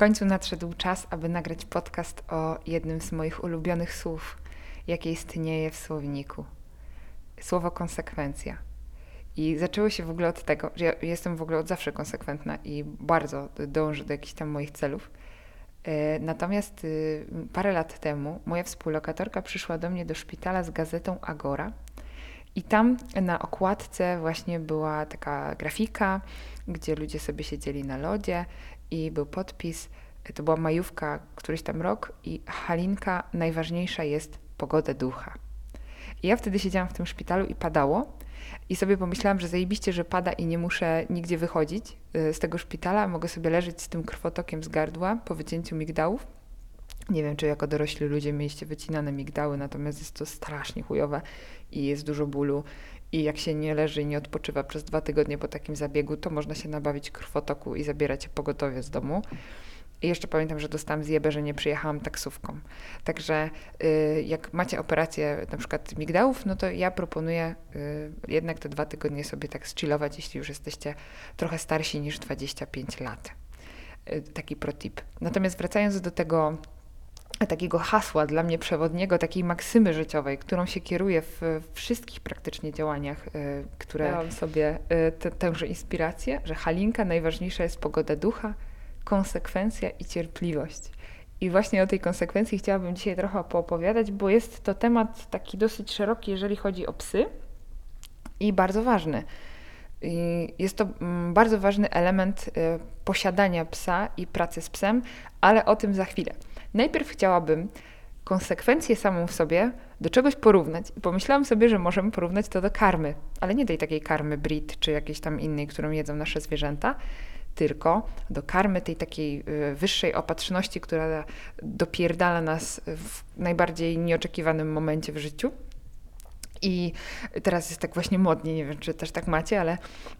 końcu nadszedł czas, aby nagrać podcast o jednym z moich ulubionych słów, jakie istnieje w słowniku. Słowo konsekwencja. I zaczęło się w ogóle od tego, że ja jestem w ogóle od zawsze konsekwentna i bardzo dążę do jakichś tam moich celów. E, natomiast y, parę lat temu moja współlokatorka przyszła do mnie do szpitala z gazetą Agora. I tam na okładce właśnie była taka grafika, gdzie ludzie sobie siedzieli na lodzie i był podpis. To była majówka, któryś tam rok, i Halinka, najważniejsza jest pogoda ducha. I ja wtedy siedziałam w tym szpitalu i padało. I sobie pomyślałam, że zajebiście, że pada i nie muszę nigdzie wychodzić y, z tego szpitala. Mogę sobie leżeć z tym krwotokiem z gardła po wycięciu migdałów. Nie wiem, czy jako dorośli ludzie mieliście wycinane migdały, natomiast jest to strasznie chujowe i jest dużo bólu. I jak się nie leży i nie odpoczywa przez dwa tygodnie po takim zabiegu, to można się nabawić krwotoku i zabierać pogotowie z domu. I jeszcze pamiętam, że dostałam zjebę, że nie przyjechałam taksówką. Także y, jak macie operację na przykład migdałów, no to ja proponuję y, jednak te dwa tygodnie sobie tak zchillować, jeśli już jesteście trochę starsi niż 25 lat. Y, taki protip. Natomiast wracając do tego takiego hasła dla mnie przewodniego, takiej maksymy życiowej, którą się kieruję w wszystkich praktycznie działaniach, które mam sobie te, tęże inspirację, że Halinka najważniejsza jest pogoda ducha, konsekwencja i cierpliwość. I właśnie o tej konsekwencji chciałabym dzisiaj trochę poopowiadać, bo jest to temat taki dosyć szeroki, jeżeli chodzi o psy i bardzo ważny. Jest to mm, bardzo ważny element y, posiadania psa i pracy z psem, ale o tym za chwilę. Najpierw chciałabym konsekwencje samą w sobie do czegoś porównać. I pomyślałam sobie, że możemy porównać to do karmy, ale nie tej takiej karmy Brit czy jakiejś tam innej, którą jedzą nasze zwierzęta, tylko do karmy tej takiej y, wyższej opatrzności, która dopierdala nas w najbardziej nieoczekiwanym momencie w życiu. I teraz jest tak właśnie modnie, nie wiem czy też tak macie, ale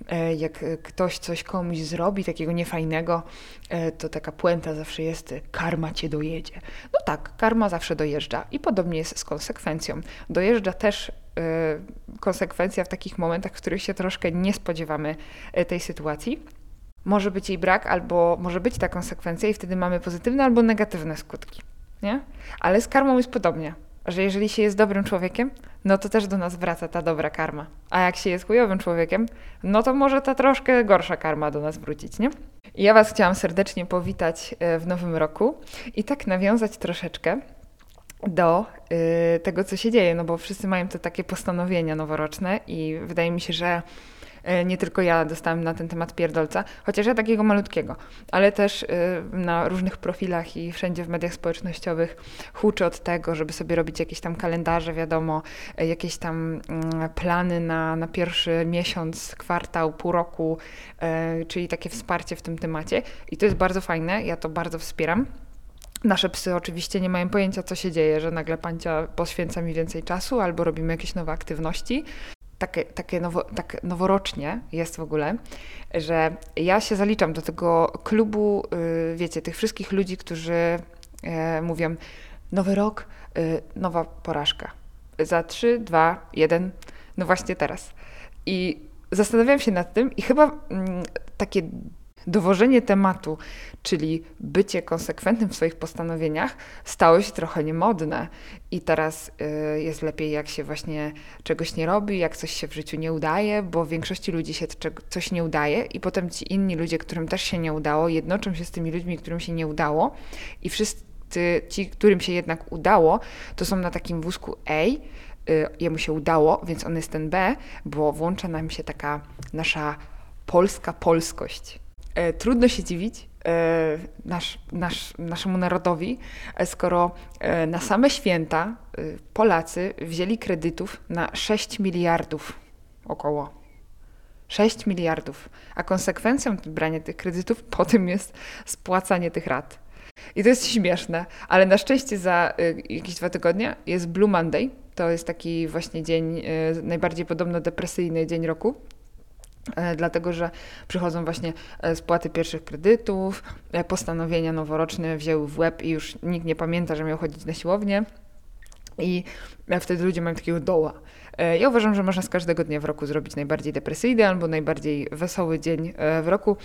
e, jak ktoś coś komuś zrobi takiego niefajnego, e, to taka puenta zawsze jest, karma cię dojedzie. No tak, karma zawsze dojeżdża i podobnie jest z konsekwencją. Dojeżdża też e, konsekwencja w takich momentach, w których się troszkę nie spodziewamy tej sytuacji może być jej brak, albo może być ta konsekwencja, i wtedy mamy pozytywne albo negatywne skutki. Nie? Ale z karmą jest podobnie, że jeżeli się jest dobrym człowiekiem, no to też do nas wraca ta dobra karma. A jak się jest chujowym człowiekiem, no to może ta troszkę gorsza karma do nas wrócić, nie? Ja Was chciałam serdecznie powitać e, w nowym roku i tak nawiązać troszeczkę do y, tego, co się dzieje, no bo wszyscy mają te takie postanowienia noworoczne i wydaje mi się, że E, nie tylko ja dostałam na ten temat pierdolca, chociaż ja takiego malutkiego, ale też e, na różnych profilach i wszędzie w mediach społecznościowych huczę od tego, żeby sobie robić jakieś tam kalendarze, wiadomo, e, jakieś tam mm, plany na, na pierwszy miesiąc, kwartał, pół roku, czyli takie wsparcie w tym temacie. I to jest bardzo fajne, ja to bardzo wspieram. Nasze psy oczywiście nie mają pojęcia, co się dzieje, że nagle pancia poświęca mi więcej czasu albo robimy jakieś nowe aktywności takie, takie nowo, tak noworocznie jest w ogóle, że ja się zaliczam do tego klubu, y, wiecie, tych wszystkich ludzi, którzy e, mówią nowy rok, y, nowa porażka. Za 3, 2, 1, no właśnie teraz. I zastanawiam się nad tym i chyba mm, takie Dowożenie tematu, czyli bycie konsekwentnym w swoich postanowieniach, stało się trochę niemodne. I teraz y, jest lepiej, jak się właśnie czegoś nie robi, jak coś się w życiu nie udaje, bo większości ludzi się coś nie udaje, i potem ci inni ludzie, którym też się nie udało, jednoczą się z tymi ludźmi, którym się nie udało, i wszyscy ci, którym się jednak udało, to są na takim wózku A. Y, jemu się udało, więc on jest ten B, bo włącza nam się taka nasza polska polskość trudno się dziwić e, nasz, nasz, naszemu narodowi, e, skoro na same święta Polacy wzięli kredytów na 6 miliardów około. 6 miliardów. A konsekwencją brania tych kredytów potem jest spłacanie tych rat. I to jest śmieszne, ale na szczęście za jakieś dwa tygodnie jest Blue Monday. To jest taki właśnie dzień, najbardziej podobno depresyjny dzień roku. E, dlatego że przychodzą właśnie e, spłaty pierwszych kredytów, e, postanowienia noworoczne wzięły w łeb i już nikt nie pamięta, że miał chodzić na siłownię. I wtedy ludzie mają takiego doła. Ja uważam, że można z każdego dnia w roku zrobić najbardziej depresyjny albo najbardziej wesoły dzień w roku.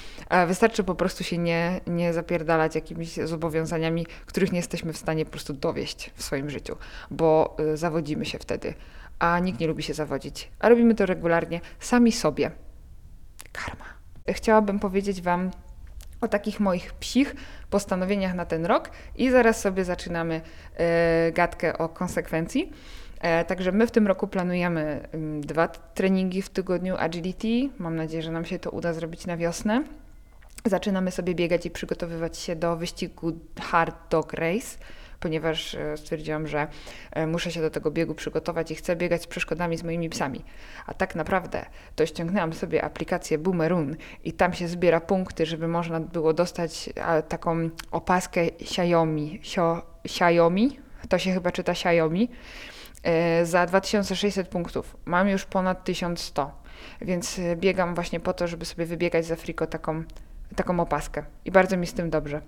Wystarczy po prostu się nie, nie zapierdalać jakimiś zobowiązaniami, których nie jesteśmy w stanie po prostu dowieść w swoim życiu, bo zawodzimy się wtedy. A nikt nie lubi się zawodzić. A robimy to regularnie sami sobie. Karma. Chciałabym powiedzieć Wam o takich moich psich postanowieniach na ten rok i zaraz sobie zaczynamy gadkę o konsekwencji. E, także my w tym roku planujemy dwa treningi w tygodniu agility. Mam nadzieję, że nam się to uda zrobić na wiosnę. Zaczynamy sobie biegać i przygotowywać się do wyścigu Hard Dog Race, ponieważ e, stwierdziłam, że e, muszę się do tego biegu przygotować i chcę biegać z przeszkodami z moimi psami. A tak naprawdę to ściągnęłam sobie aplikację Boomerun i tam się zbiera punkty, żeby można było dostać taką opaskę Xiaomi. Xiaomi? To się chyba czyta Xiaomi E, za 2600 punktów. Mam już ponad 1100, więc biegam właśnie po to, żeby sobie wybiegać za friko taką, taką opaskę. I bardzo mi z tym dobrze.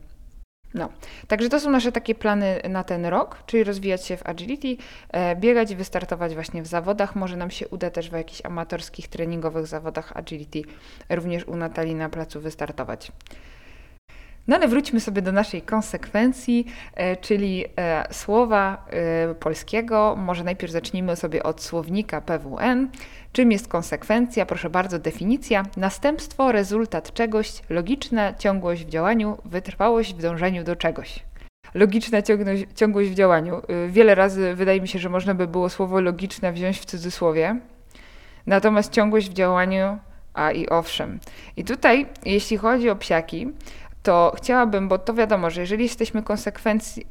No, także to są nasze takie plany na ten rok, czyli rozwijać się w agility, e, biegać i wystartować właśnie w zawodach. Może nam się uda też w jakichś amatorskich, treningowych zawodach agility również u Natalii na placu wystartować. No ale wróćmy sobie do naszej konsekwencji, e, czyli e, słowa e, polskiego. Może najpierw zacznijmy sobie od słownika PWN. Czym jest konsekwencja? Proszę bardzo, definicja. Następstwo, rezultat czegoś, logiczna ciągłość w działaniu, wytrwałość w dążeniu do czegoś. Logiczna ciągłość w działaniu. Wiele razy wydaje mi się, że można by było słowo logiczne wziąć w cudzysłowie. Natomiast ciągłość w działaniu, a i owszem. I tutaj, jeśli chodzi o psiaki, to chciałabym, bo to wiadomo, że jeżeli jesteśmy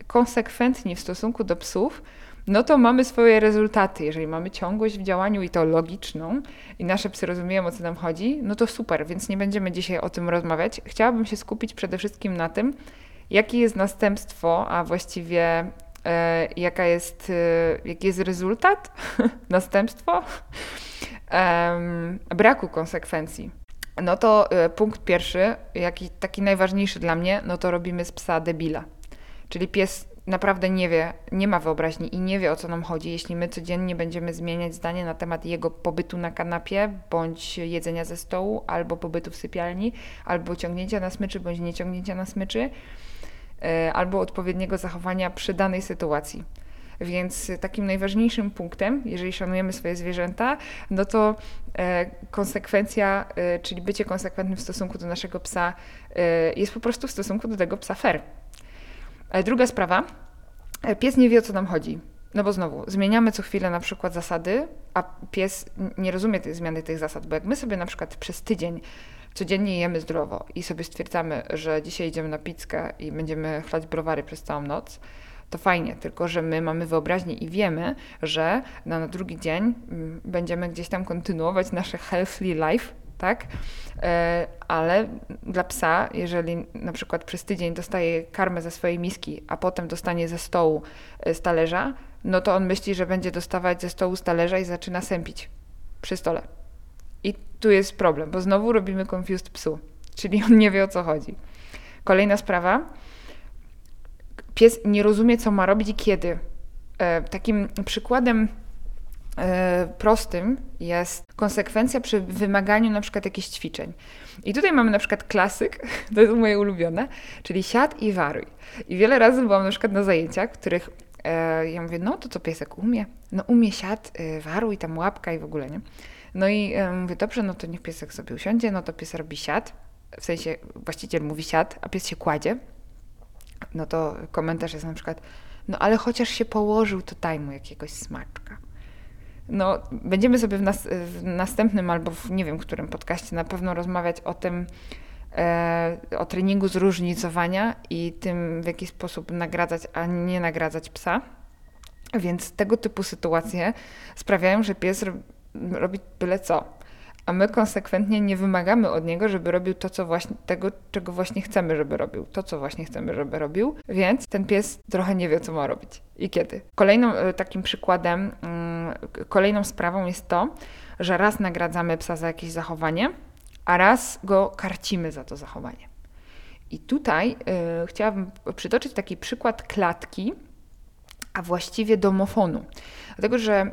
konsekwentni w stosunku do psów, no to mamy swoje rezultaty. Jeżeli mamy ciągłość w działaniu i to logiczną, i nasze psy rozumieją, o co nam chodzi, no to super, więc nie będziemy dzisiaj o tym rozmawiać. Chciałabym się skupić przede wszystkim na tym, jakie jest następstwo, a właściwie e, jaka jest, e, jaki jest rezultat, następstwo e, braku konsekwencji. No to y, punkt pierwszy, jaki taki najważniejszy dla mnie, no to robimy z psa debila. Czyli pies naprawdę nie wie, nie ma wyobraźni i nie wie o co nam chodzi, jeśli my codziennie będziemy zmieniać zdanie na temat jego pobytu na kanapie, bądź jedzenia ze stołu, albo pobytu w sypialni, albo ciągnięcia na smyczy, bądź nieciągnięcia na smyczy, y, albo odpowiedniego zachowania przy danej sytuacji. Więc takim najważniejszym punktem, jeżeli szanujemy swoje zwierzęta, no to e, konsekwencja, e, czyli bycie konsekwentnym w stosunku do naszego psa e, jest po prostu w stosunku do tego psa fair. Druga sprawa, pies nie wie o co nam chodzi. No bo znowu, zmieniamy co chwilę na przykład zasady, a pies nie rozumie tej zmiany tych zasad, bo jak my sobie na przykład przez tydzień codziennie jemy zdrowo i sobie stwierdzamy, że dzisiaj idziemy na pizzkę i będziemy chlać browary przez całą noc, to fajnie, tylko że my mamy wyobraźnię i wiemy, że na, na drugi dzień mm, będziemy gdzieś tam kontynuować nasze healthy life, tak? E, ale dla psa, jeżeli na przykład przez tydzień dostaje karmę ze swojej miski, a potem dostanie ze stołu e, z talerza, no to on myśli, że będzie dostawać ze stołu z talerza i zaczyna sępić przy stole. I tu jest problem, bo znowu robimy confused psu, czyli on nie wie o co chodzi. Kolejna sprawa, pies nie rozumie, co ma robić i kiedy. E, takim przykładem e, prostym jest konsekwencja przy wymaganiu na przykład jakichś ćwiczeń. I tutaj mamy na przykład klasyk, to jest moje ulubione, czyli siad i waruj. I wiele razy byłam na przykład na zajęciach, których e, ja mówię, no to co piesek umie? No umie siad, e, waruj, tam łapka i w ogóle, nie? No i e, mówię, dobrze, no to niech piesek sobie usiądzie, no to pies robi siad, w sensie właściciel mówi siad, a pies się kładzie, no to komentarz jest na przykład, no ale chociaż się położył, to daj mu jakiegoś smaczka. No, będziemy sobie w, nas, w następnym albo w nie wiem którym podcaście na pewno rozmawiać o tym, e, o treningu zróżnicowania i tym, w jaki sposób nagradzać, a nie nagradzać psa. Więc tego typu sytuacje sprawiają, że pies robi byle co a my konsekwentnie nie wymagamy od niego, żeby robił to, co właśnie, tego, czego właśnie chcemy, żeby robił, to, co właśnie chcemy, żeby robił, więc ten pies trochę nie wie, co ma robić i kiedy. Kolejnym e, takim przykładem, mm, kolejną sprawą jest to, że raz nagradzamy psa za jakieś zachowanie, a raz go karcimy za to zachowanie. I tutaj y, chciałabym przytoczyć taki przykład klatki, a właściwie domofonu. Dlatego, że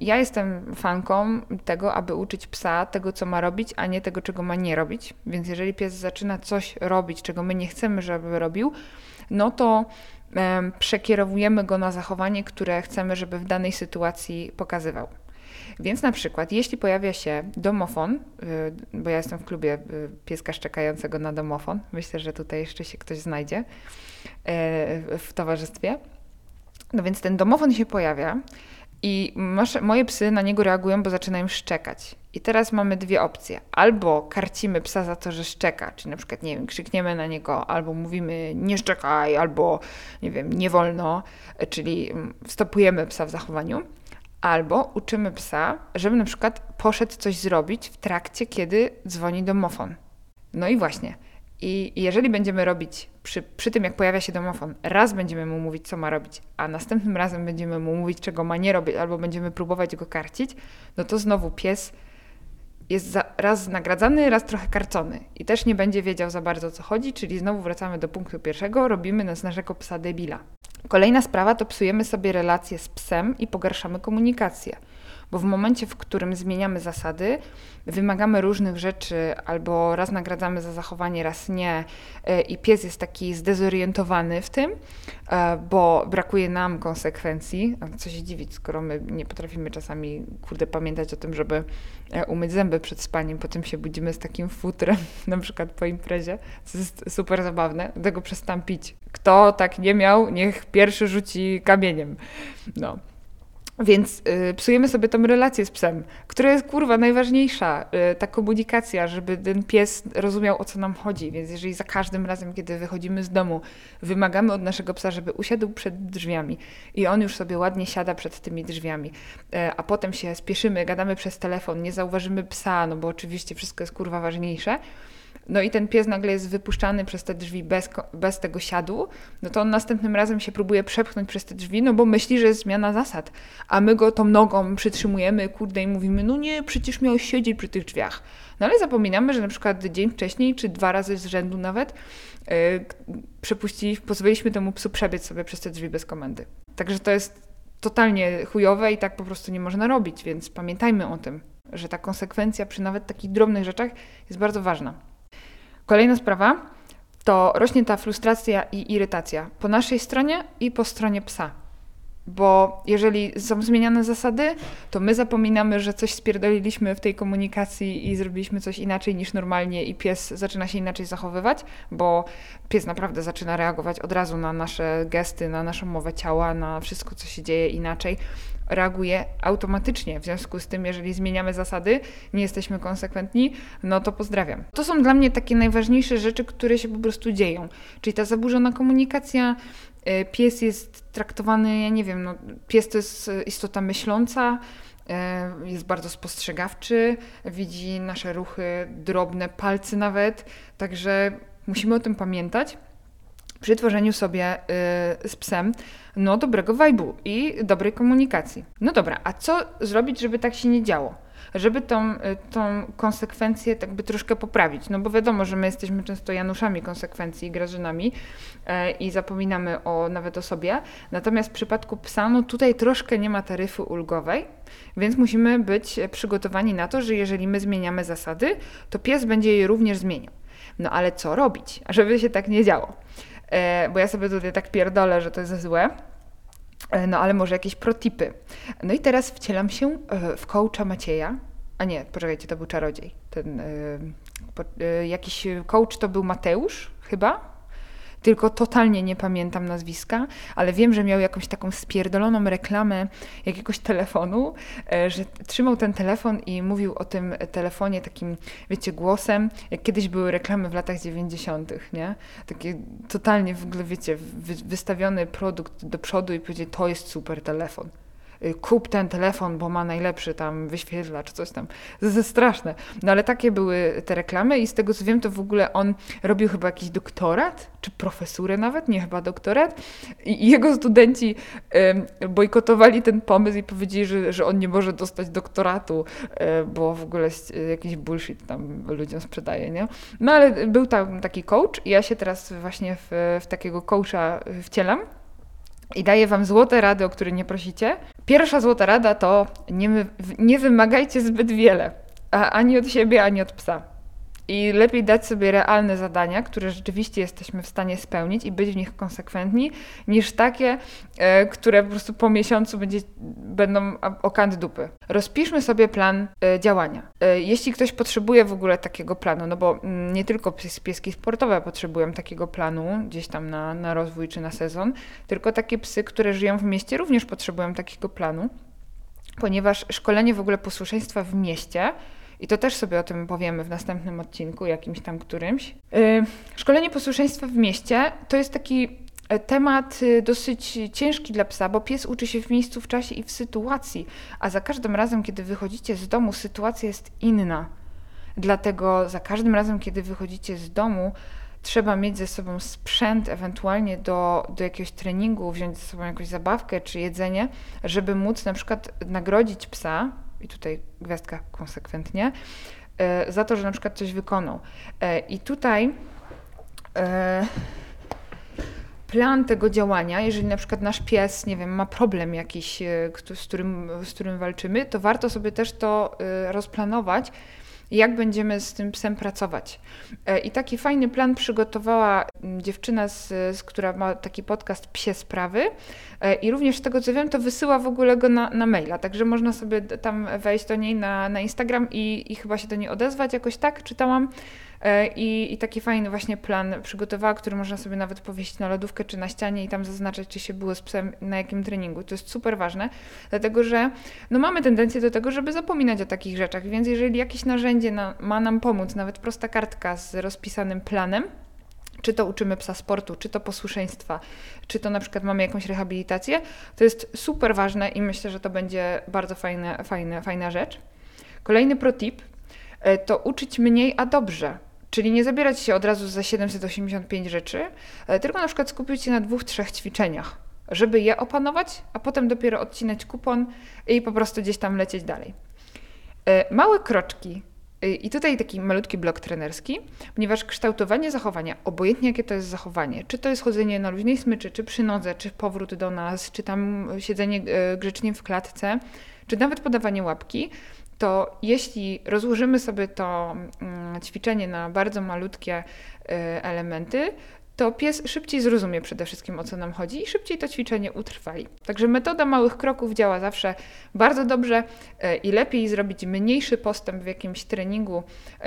ja jestem fanką tego, aby uczyć psa tego, co ma robić, a nie tego, czego ma nie robić. Więc jeżeli pies zaczyna coś robić, czego my nie chcemy, żeby robił, no to przekierowujemy go na zachowanie, które chcemy, żeby w danej sytuacji pokazywał. Więc na przykład, jeśli pojawia się domofon, y, bo ja jestem w klubie y, pieska szczekającego na domofon, myślę, że tutaj jeszcze się ktoś znajdzie y, w towarzystwie. No więc ten domofon się pojawia i moje psy na niego reagują, bo zaczynają szczekać. I teraz mamy dwie opcje. Albo karcimy psa za to, że szczeka, czyli na przykład, nie wiem, krzykniemy na niego, albo mówimy nie szczekaj, albo nie wiem, nie wolno, czyli mm, stopujemy psa w zachowaniu. Albo uczymy psa, żeby na przykład poszedł coś zrobić w trakcie, kiedy dzwoni domofon. No i właśnie. I jeżeli będziemy robić przy, przy tym, jak pojawia się domofon, raz będziemy mu mówić, co ma robić, a następnym razem będziemy mu mówić, czego ma nie robić, albo będziemy próbować go karcić, no to znowu pies jest za, raz nagradzany, raz trochę karcony i też nie będzie wiedział za bardzo o co chodzi, czyli znowu wracamy do punktu pierwszego, robimy z naszego psa debila. Kolejna sprawa to psujemy sobie relacje z psem i pogarszamy komunikację bo w momencie, w którym zmieniamy zasady, wymagamy różnych rzeczy, albo raz nagradzamy za zachowanie, raz nie, e, i pies jest taki zdezorientowany w tym, e, bo brakuje nam konsekwencji. Co się dziwić, skoro my nie potrafimy czasami, kurde, pamiętać o tym, żeby e, umyć zęby przed spaniem, potem się budzimy z takim futrem, na przykład po imprezie, co jest super zabawne, dlatego przestam pić. Kto tak nie miał, niech pierwszy rzuci kamieniem. No. Więc y, psujemy sobie tą relację z psem, która jest kurwa najważniejsza, y, ta komunikacja, żeby ten pies rozumiał o co nam chodzi. Więc jeżeli za każdym razem, kiedy wychodzimy z domu, wymagamy od naszego psa, żeby usiadł przed drzwiami i on już sobie ładnie siada przed tymi drzwiami, y, a potem się spieszymy, gadamy przez telefon, nie zauważymy psa, no bo oczywiście wszystko jest kurwa ważniejsze no i ten pies nagle jest wypuszczany przez te drzwi bez, bez tego siadu, no to on następnym razem się próbuje przepchnąć przez te drzwi, no bo myśli, że jest zmiana zasad. A my go tą nogą przytrzymujemy, kurde, i mówimy, no nie, przecież miałeś siedzieć przy tych drzwiach. No ale zapominamy, że na przykład dzień wcześniej, czy dwa razy z rzędu nawet, yy, przepuścili, pozwoliliśmy temu psu przebiec sobie przez te drzwi bez komendy. Także to jest totalnie chujowe i tak po prostu nie można robić, więc pamiętajmy o tym, że ta konsekwencja przy nawet takich drobnych rzeczach jest bardzo ważna. Kolejna sprawa to rośnie ta frustracja i irytacja po naszej stronie i po stronie psa. Bo jeżeli są zmieniane zasady, to my zapominamy, że coś spierdoliliśmy w tej komunikacji i zrobiliśmy coś inaczej niż normalnie, i pies zaczyna się inaczej zachowywać, bo pies naprawdę zaczyna reagować od razu na nasze gesty, na naszą mowę ciała, na wszystko, co się dzieje inaczej reaguje automatycznie. W związku z tym, jeżeli zmieniamy zasady, nie jesteśmy konsekwentni, no to pozdrawiam. To są dla mnie takie najważniejsze rzeczy, które się po prostu dzieją. Czyli ta zaburzona komunikacja, y, pies jest traktowany, ja nie wiem, no, pies to jest istota myśląca, y, jest bardzo spostrzegawczy, widzi nasze ruchy, drobne palce nawet, także musimy o tym pamiętać przy tworzeniu sobie y, z psem no dobrego vibe'u i dobrej komunikacji. No dobra, a co zrobić, żeby tak się nie działo? Żeby tą, y, tą konsekwencję tak by troszkę poprawić. No bo wiadomo, że my jesteśmy często Januszami konsekwencji i Grażynami e, i zapominamy o nawet o sobie. Natomiast w przypadku psa, no tutaj troszkę nie ma taryfy ulgowej, więc musimy być przygotowani na to, że jeżeli my zmieniamy zasady, to pies będzie je również zmieniał. No ale co robić, żeby się tak nie działo? E, bo ja sobie tutaj tak pierdolę, że to jest złe. E, no ale może jakieś protipy. No i teraz wcielam się e, w coacha Macieja. A nie, poczekajcie, to był czarodziej. Ten, jakiś coach to był Mateusz chyba? Tylko totalnie nie pamiętam nazwiska, ale wiem, że miał jakąś taką spierdoloną reklamę jakiegoś telefonu, e, że trzymał ten telefon i mówił o tym telefonie takim, wiecie, głosem, jak kiedyś były reklamy w latach 90., nie? Takie totalnie w ogóle, wiecie, wystawiony produkt do przodu i powiedzieć, to jest super telefon. Y, kup ten telefon, bo ma najlepszy tam wyświetlacz, coś tam. To straszne. No ale takie były te reklamy i z tego co wiem, to w ogóle on robił chyba jakiś doktorat, czy profesurę nawet, nie chyba doktorat. I jego studenci bojkotowali ten pomysł i powiedzieli, że, że on nie może dostać doktoratu, y, bo w ogóle jakiś bullshit tam ludziom sprzedaje, nie? No ale był tam taki coach i ja się teraz właśnie w, w takiego coacha wcielam i daję Wam złote rady, o które nie prosicie. Pierwsza złota rada to nie, nie wymagajcie zbyt wiele, ani od siebie, ani od psa. I lepiej dać sobie realne zadania, które rzeczywiście jesteśmy w stanie spełnić i być w nich konsekwentni, niż takie, e, które po prostu po miesiącu będzie, będą o kant dupy. Rozpiszmy sobie plan e, działania. E, jeśli ktoś potrzebuje w ogóle takiego planu, no bo mm, nie tylko pieski sportowe potrzebują takiego planu gdzieś tam na, na rozwój czy na sezon, tylko takie psy, które żyją w mieście również potrzebują takiego planu, ponieważ szkolenie w ogóle posłuszeństwa w mieście i to też sobie o tym powiemy w następnym odcinku, jakimś tam którymś. Y, szkolenie posłuszeństwa w mieście to jest taki e, temat y, dosyć ciężki dla psa, bo pies uczy się w miejscu, w czasie i w sytuacji, a za każdym razem, kiedy wychodzicie z domu, sytuacja jest inna. Dlatego za każdym razem, kiedy wychodzicie z domu, trzeba mieć ze sobą sprzęt, ewentualnie do, do jakiegoś treningu, wziąć ze sobą jakąś zabawkę czy jedzenie, żeby móc na przykład nagrodzić psa i tutaj gwiazdka konsekwentnie, e, za to, że na przykład coś wykonał. E, I tutaj e, plan tego działania, jeżeli na przykład nasz pies, nie wiem, ma problem jakiś, z którym, z którym walczymy, to warto sobie też to rozplanować jak będziemy z tym psem pracować. E, I taki fajny plan przygotowała mm, dziewczyna, z, z, która ma taki podcast Psie Sprawy e, i również z tego co wiem, to wysyła w ogóle go na, na maila, także można sobie tam wejść do niej na, na Instagram i, i chyba się do niej odezwać jakoś tak, czytałam. E, I, I, taki fajny właśnie plan przygotowała, który można sobie nawet powiesić na lodówkę czy na ścianie i tam zaznaczać, czy się było z psem na jakim treningu. To jest super ważne, dlatego że no mamy tendencję do tego, żeby zapominać o takich rzeczach, więc jeżeli jakieś narzędzie na, ma nam pomóc, nawet prosta kartka z rozpisanym planem, czy to uczymy psa sportu, czy to posłuszeństwa, czy to na przykład mamy jakąś rehabilitację, to jest super ważne i myślę, że to będzie bardzo fajne, fajne, fajna rzecz. Kolejny protip e, to uczyć mniej, a dobrze. Czyli nie zabierać się od razu za 785 rzeczy, e, tylko na przykład skupić się na dwóch, trzech ćwiczeniach, żeby je opanować, a potem dopiero odcinać kupon i po prostu gdzieś tam lecieć dalej. E, małe kroczki. E, I tutaj taki malutki blok trenerski, ponieważ kształtowanie zachowania, obojętnie jakie to jest zachowanie, czy to jest chodzenie na luźnej smyczy, czy przy nodze, czy powrót do nas, czy tam siedzenie grzecznie w klatce, czy nawet podawanie łapki, to jeśli rozłożymy sobie to mm, ćwiczenie na bardzo malutkie y, elementy, to pies szybciej zrozumie przede wszystkim o co nam chodzi i szybciej to ćwiczenie utrwali. Także metoda małych kroków działa zawsze bardzo dobrze y, i lepiej zrobić mniejszy postęp w jakimś treningu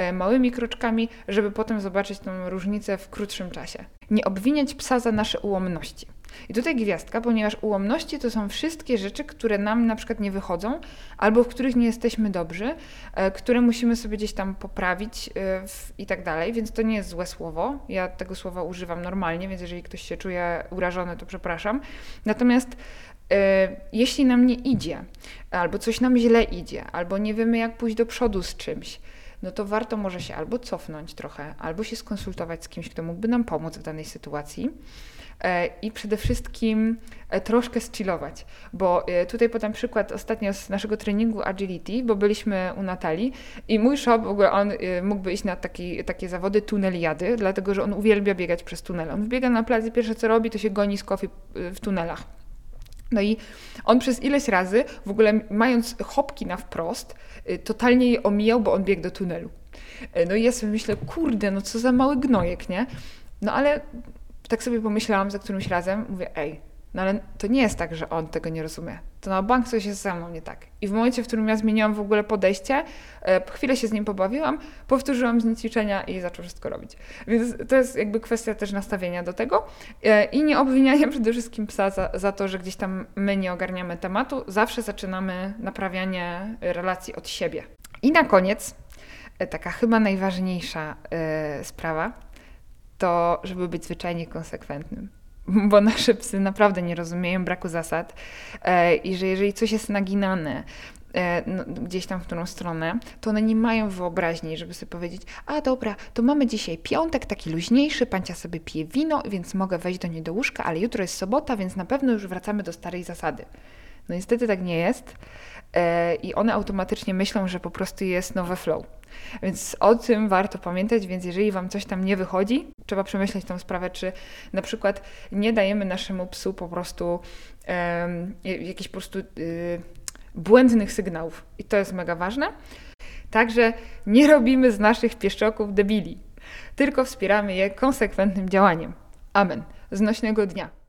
y, małymi kroczkami, żeby potem zobaczyć tą różnicę w krótszym czasie. Nie obwiniać psa za nasze ułomności. I tutaj gwiazdka, ponieważ ułomności to są wszystkie rzeczy, które nam na przykład nie wychodzą, albo w których nie jesteśmy dobrzy, e, które musimy sobie gdzieś tam poprawić e, i tak dalej, więc to nie jest złe słowo. Ja tego słowa używam normalnie, więc jeżeli ktoś się czuje urażony, to przepraszam. Natomiast e, jeśli nam nie idzie, albo coś nam źle idzie, albo nie wiemy, jak pójść do przodu z czymś, no to warto może się albo cofnąć trochę, albo się skonsultować z kimś, kto mógłby nam pomóc w danej sytuacji. E, i przede wszystkim e, troszkę zchillować, bo e, tutaj podam przykład ostatnio z naszego treningu agility, bo byliśmy u Natalii i mój shop, w ogóle on mógłby iść na taki, takie zawody tuneliady, dlatego że on uwielbia biegać przez tunele. On wbiega na plac i pierwsze co robi, to się goni z kofi w tunelach. No i on przez ileś razy, w ogóle mając chopki na wprost, totalnie je omijał, bo on biegł do tunelu. No i ja sobie myślę, kurde, no co za mały gnojek, nie? No ale tak sobie pomyślałam za którymś razem, mówię, ej, no ale to nie jest tak, że on tego nie rozumie. To na bank coś jest ze mną nie tak. I w momencie, w którym ja zmieniłam w ogóle podejście, e, chwilę się z nim pobawiłam, powtórzyłam z nim ćwiczenia i zaczął wszystko robić. Więc to jest jakby kwestia też nastawienia do tego e, i nie obwiniania przede wszystkim psa za, za to, że gdzieś tam my nie ogarniamy tematu. Zawsze zaczynamy naprawianie relacji od siebie. I na koniec e, taka chyba najważniejsza sprawa, to żeby być zwyczajnie konsekwentnym. Bo nasze psy naprawdę nie rozumieją braku zasad e, i że jeżeli coś jest naginane, e, no, gdzieś tam w którą stronę, to one nie mają wyobraźni, żeby sobie powiedzieć, a dobra, to mamy dzisiaj piątek, taki luźniejszy, pancia sobie pije wino, więc mogę wejść do niej do łóżka, ale jutro jest sobota, więc na pewno już wracamy do starej zasady. No niestety tak nie jest e, i one automatycznie myślą, że po prostu jest nowe flow. Więc o tym warto pamiętać, więc jeżeli Wam coś tam nie wychodzi, trzeba przemyśleć tą sprawę, czy na przykład nie dajemy naszemu psu po prostu um, jakichś po prostu y, błędnych sygnałów. I to jest mega ważne. Także nie robimy z naszych pieszczoków debili, tylko wspieramy je konsekwentnym działaniem. Amen. Znośnego dnia.